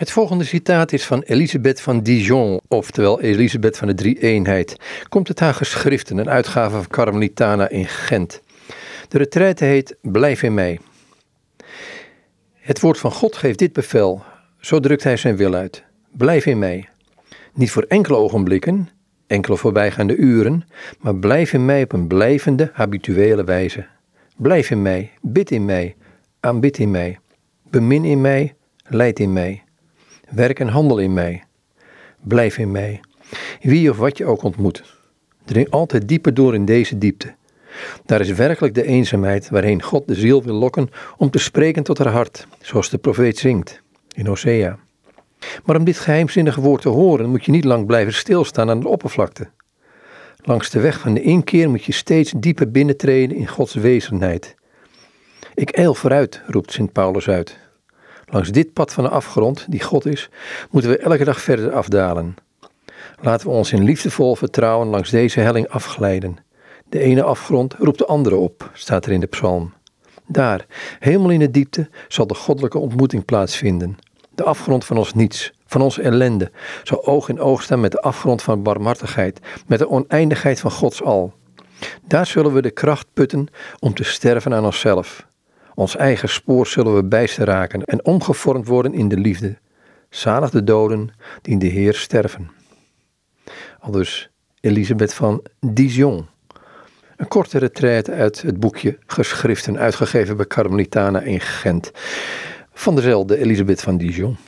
Het volgende citaat is van Elisabeth van Dijon, oftewel Elisabeth van de Drie-eenheid. Komt het haar geschriften, een uitgave van Carmelitana in Gent. De retraite heet Blijf in mij. Het woord van God geeft dit bevel, zo drukt hij zijn wil uit. Blijf in mij. Niet voor enkele ogenblikken, enkele voorbijgaande uren, maar blijf in mij op een blijvende, habituele wijze. Blijf in mij, bid in mij, aanbid in mij, bemin in mij, leid in mij. Werk en handel in mij. Blijf in mij. Wie of wat je ook ontmoet. Dring altijd dieper door in deze diepte. Daar is werkelijk de eenzaamheid waarheen God de ziel wil lokken om te spreken tot haar hart, zoals de profeet zingt in Hosea. Maar om dit geheimzinnige woord te horen moet je niet lang blijven stilstaan aan de oppervlakte. Langs de weg van de inkeer moet je steeds dieper binnentreden in Gods wezenheid. Ik eil vooruit, roept Sint Paulus uit. Langs dit pad van de afgrond, die God is, moeten we elke dag verder afdalen. Laten we ons in liefdevol vertrouwen langs deze helling afglijden. De ene afgrond roept de andere op, staat er in de psalm. Daar, helemaal in de diepte, zal de goddelijke ontmoeting plaatsvinden. De afgrond van ons niets, van onze ellende, zal oog in oog staan met de afgrond van barmhartigheid, met de oneindigheid van Gods al. Daar zullen we de kracht putten om te sterven aan onszelf, ons eigen spoor zullen we bijster raken en omgevormd worden in de liefde. Zalig de doden die in de Heer sterven. Aldus Elisabeth van Dijon. Een korte retraite uit het boekje Geschriften, uitgegeven bij Carmelitana in Gent. Van dezelfde Elisabeth van Dijon.